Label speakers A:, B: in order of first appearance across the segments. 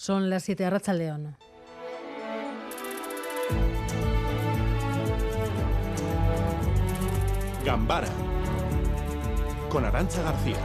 A: Son las 7 de Racha León.
B: Gambara con Arancha García.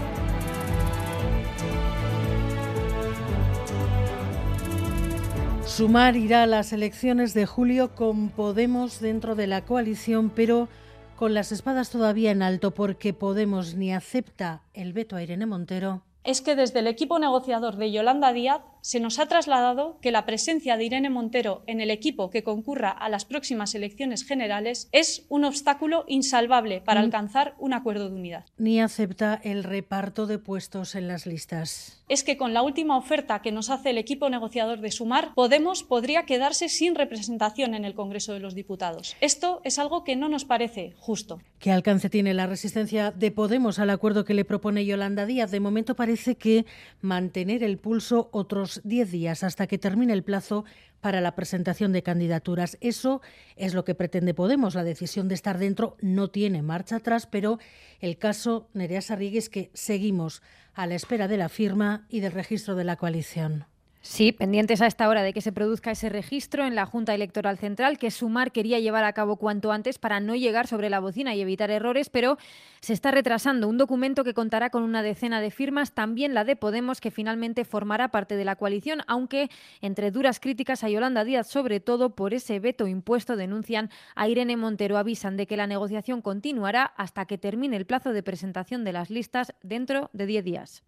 A: Sumar irá a las elecciones de julio con Podemos dentro de la coalición, pero con las espadas todavía en alto porque Podemos ni acepta el veto a Irene Montero.
C: Es que desde el equipo negociador de Yolanda Díaz se nos ha trasladado que la presencia de Irene Montero en el equipo que concurra a las próximas elecciones generales es un obstáculo insalvable para alcanzar un acuerdo de unidad.
A: Ni acepta el reparto de puestos en las listas.
C: Es que con la última oferta que nos hace el equipo negociador de Sumar, Podemos podría quedarse sin representación en el Congreso de los Diputados. Esto es algo que no nos parece justo.
A: ¿Qué alcance tiene la resistencia de Podemos al acuerdo que le propone Yolanda Díaz? De momento parece que mantener el pulso otros 10 días hasta que termine el plazo para la presentación de candidaturas. Eso es lo que pretende Podemos. La decisión de estar dentro no tiene marcha atrás, pero el caso Nerea Sarrigue es que seguimos a la espera de la firma y del registro de la coalición.
D: Sí, pendientes a esta hora de que se produzca ese registro en la Junta Electoral Central que Sumar quería llevar a cabo cuanto antes para no llegar sobre la bocina y evitar errores, pero se está retrasando un documento que contará con una decena de firmas, también la de Podemos, que finalmente formará parte de la coalición, aunque entre duras críticas a Yolanda Díaz, sobre todo por ese veto impuesto, denuncian a Irene Montero, avisan de que la negociación continuará hasta que termine el plazo de presentación de las listas dentro de 10 días.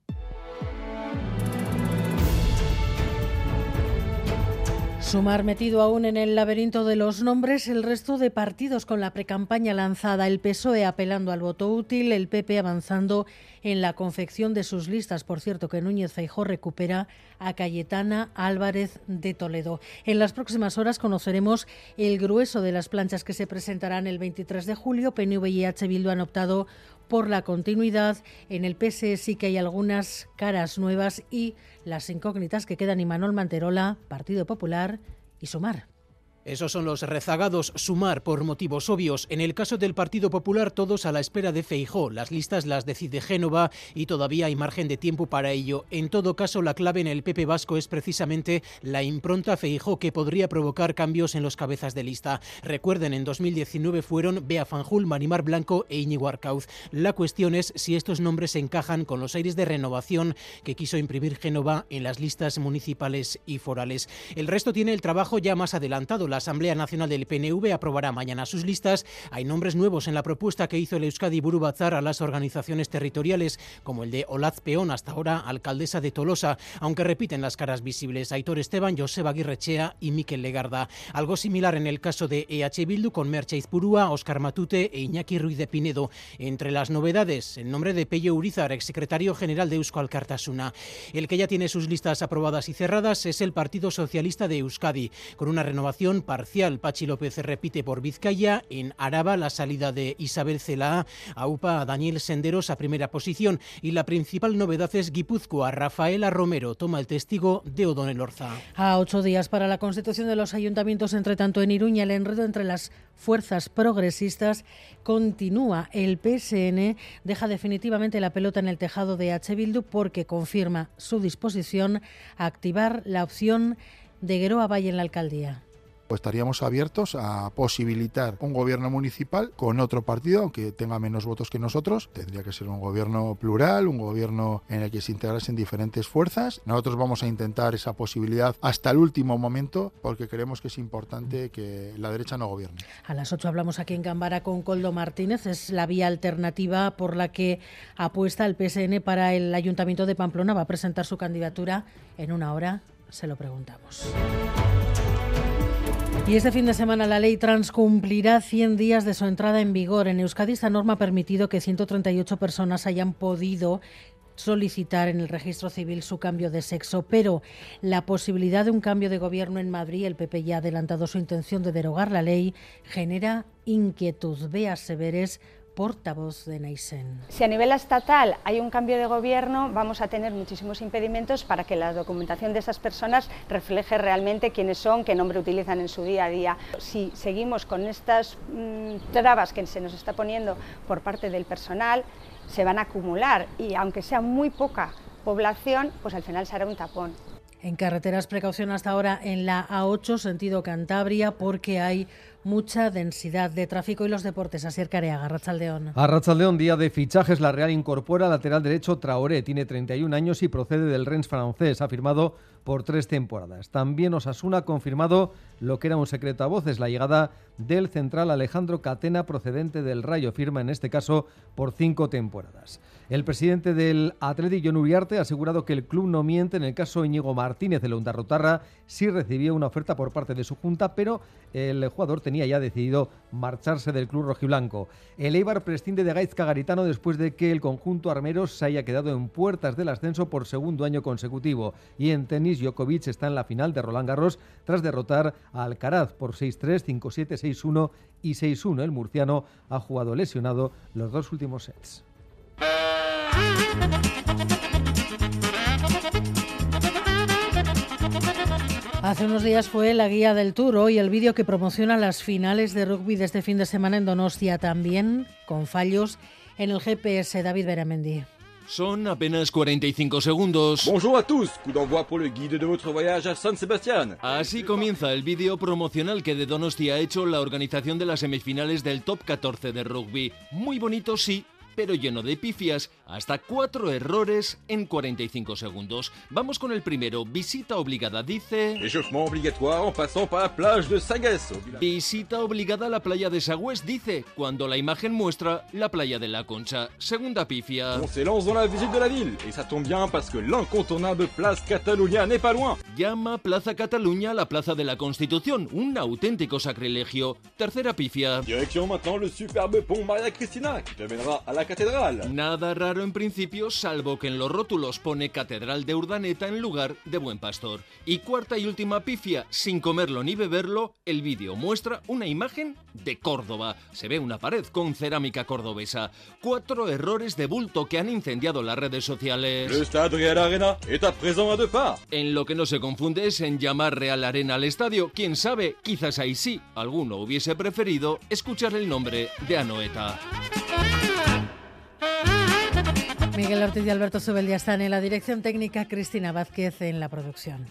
A: Sumar metido aún en el laberinto de los nombres el resto de partidos con la precampaña lanzada, el PSOE apelando al voto útil, el PP avanzando en la confección de sus listas. Por cierto, que Núñez Feijó recupera a Cayetana Álvarez de Toledo. En las próximas horas conoceremos el grueso de las planchas que se presentarán el 23 de julio. PNV y H. Bildu han optado por la continuidad. En el PSE sí que hay algunas caras nuevas y las incógnitas que quedan Imanol Manterola, Partido Popular y Sumar.
E: Esos son los rezagados sumar por motivos obvios. En el caso del Partido Popular, todos a la espera de Feijó. Las listas las decide Génova y todavía hay margen de tiempo para ello. En todo caso, la clave en el PP vasco es precisamente la impronta Feijó que podría provocar cambios en los cabezas de lista. Recuerden, en 2019 fueron Bea Fanjul, Marimar Blanco e Íñigo Arcauz. La cuestión es si estos nombres encajan con los aires de renovación que quiso imprimir Génova en las listas municipales y forales. El resto tiene el trabajo ya más adelantado. La Asamblea Nacional del PNV aprobará mañana sus listas. Hay nombres nuevos en la propuesta que hizo el Euskadi Burubazar a las organizaciones territoriales, como el de Olaz Peón, hasta ahora alcaldesa de Tolosa, aunque repiten las caras visibles Aitor Esteban, Joseba Aguirrechea y Miquel Legarda. Algo similar en el caso de EH Bildu con Merche Izpurúa, Oscar Matute e Iñaki Ruiz de Pinedo. Entre las novedades, el nombre de Pello Urizar, exsecretario general de Eusko Alcartasuna. El que ya tiene sus listas aprobadas y cerradas es el Partido Socialista de Euskadi, con una renovación parcial. Pachi López repite por Vizcaya. En Araba, la salida de Isabel Cela aupa a Daniel Senderos a primera posición. Y la principal novedad es Guipúzcoa. Rafaela Romero toma el testigo de O'Donnell Orza.
A: A ocho días para la constitución de los ayuntamientos, entre tanto en Iruña, el enredo entre las fuerzas progresistas continúa. El PSN deja definitivamente la pelota en el tejado de H. Porque confirma su disposición a activar la opción de Gueroa Valle en la alcaldía
F: pues estaríamos abiertos a posibilitar un gobierno municipal con otro partido, aunque tenga menos votos que nosotros. Tendría que ser un gobierno plural, un gobierno en el que se integrasen diferentes fuerzas. Nosotros vamos a intentar esa posibilidad hasta el último momento porque creemos que es importante que la derecha no gobierne.
A: A las 8 hablamos aquí en Gambara con Coldo Martínez. Es la vía alternativa por la que apuesta el PSN para el Ayuntamiento de Pamplona. Va a presentar su candidatura en una hora. Se lo preguntamos. Y este fin de semana la ley trans cumplirá 100 días de su entrada en vigor. En Euskadi esta norma ha permitido que 138 personas hayan podido solicitar en el registro civil su cambio de sexo, pero la posibilidad de un cambio de gobierno en Madrid, el PP ya ha adelantado su intención de derogar la ley, genera inquietud. Bea Severes portavoz de Neisen.
G: Si a nivel estatal hay un cambio de gobierno, vamos a tener muchísimos impedimentos para que la documentación de esas personas refleje realmente quiénes son, qué nombre utilizan en su día a día. Si seguimos con estas mm, trabas que se nos está poniendo por parte del personal, se van a acumular y aunque sea muy poca población, pues al final será un tapón.
A: En carreteras, precaución hasta ahora en la A8, sentido Cantabria, porque hay mucha densidad de tráfico y los deportes. Asier Careaga, Arrachaldeón.
H: Arrachaldeón, día de fichajes. La Real incorpora lateral derecho Traoré. Tiene 31 años y procede del Rennes francés. Ha firmado por tres temporadas. También Osasuna ha confirmado lo que era un secreto a voces, la llegada del central Alejandro Catena procedente del Rayo. Firma en este caso por cinco temporadas. El presidente del Atleti, John Uriarte, ha asegurado que el club no miente en el caso Íñigo Martínez de la Rotarra. Sí recibió una oferta por parte de su junta, pero el jugador tenía ya decidido marcharse del club rojiblanco. El Eibar prescinde de Gaizka Garitano después de que el conjunto armeros se haya quedado en puertas del ascenso por segundo año consecutivo. Y en tenis, Djokovic está en la final de Roland Garros tras derrotar a Alcaraz por 6-3, 5-7, 6-1 y 6-1. El murciano ha jugado lesionado los dos últimos sets.
A: Hace unos días fue la guía del Tour y el vídeo que promociona las finales de rugby de este fin de semana en Donostia, también con fallos en el GPS. David Beramendi.
I: Son apenas 45 segundos.
J: Bonjour a tous, coup d'envoi pour le guide de votre voyage à San Sebastián.
I: Así comienza el vídeo promocional que de Donostia ha hecho la organización de las semifinales del Top 14 de rugby. Muy bonito, sí, pero lleno de pifias, hasta cuatro errores en 45 segundos. Vamos con el primero. Visita obligada, dice... Visita obligada a la playa de Sagües, dice, cuando la imagen muestra la playa de la Concha. Segunda pifia.
J: On s'élance dans la visite de la ville, et ça tombe bien parce que l'incontournable Place Catalunya n'est pas loin.
I: Llama Plaza Cataluña la Plaza de la Constitución, un auténtico sacrilegio. Tercera pifia.
J: Direction maintenant le superbe pont Maria Cristina, qui t'amènera à la cathédrale.
I: Nada raro en principio, salvo que en los rótulos pone Catedral de Urdaneta en lugar de Buen Pastor. Y cuarta y última pifia, sin comerlo ni beberlo, el vídeo muestra una imagen de Córdoba. Se ve una pared con cerámica cordobesa. Cuatro errores de bulto que han incendiado las redes sociales. En lo que no se confunde es en llamar Real Arena al estadio. Quién sabe, quizás ahí sí, alguno hubiese preferido escuchar el nombre de Anoeta.
A: Miguel Ortiz y Alberto Subeldia están en la dirección técnica, Cristina Vázquez en la producción.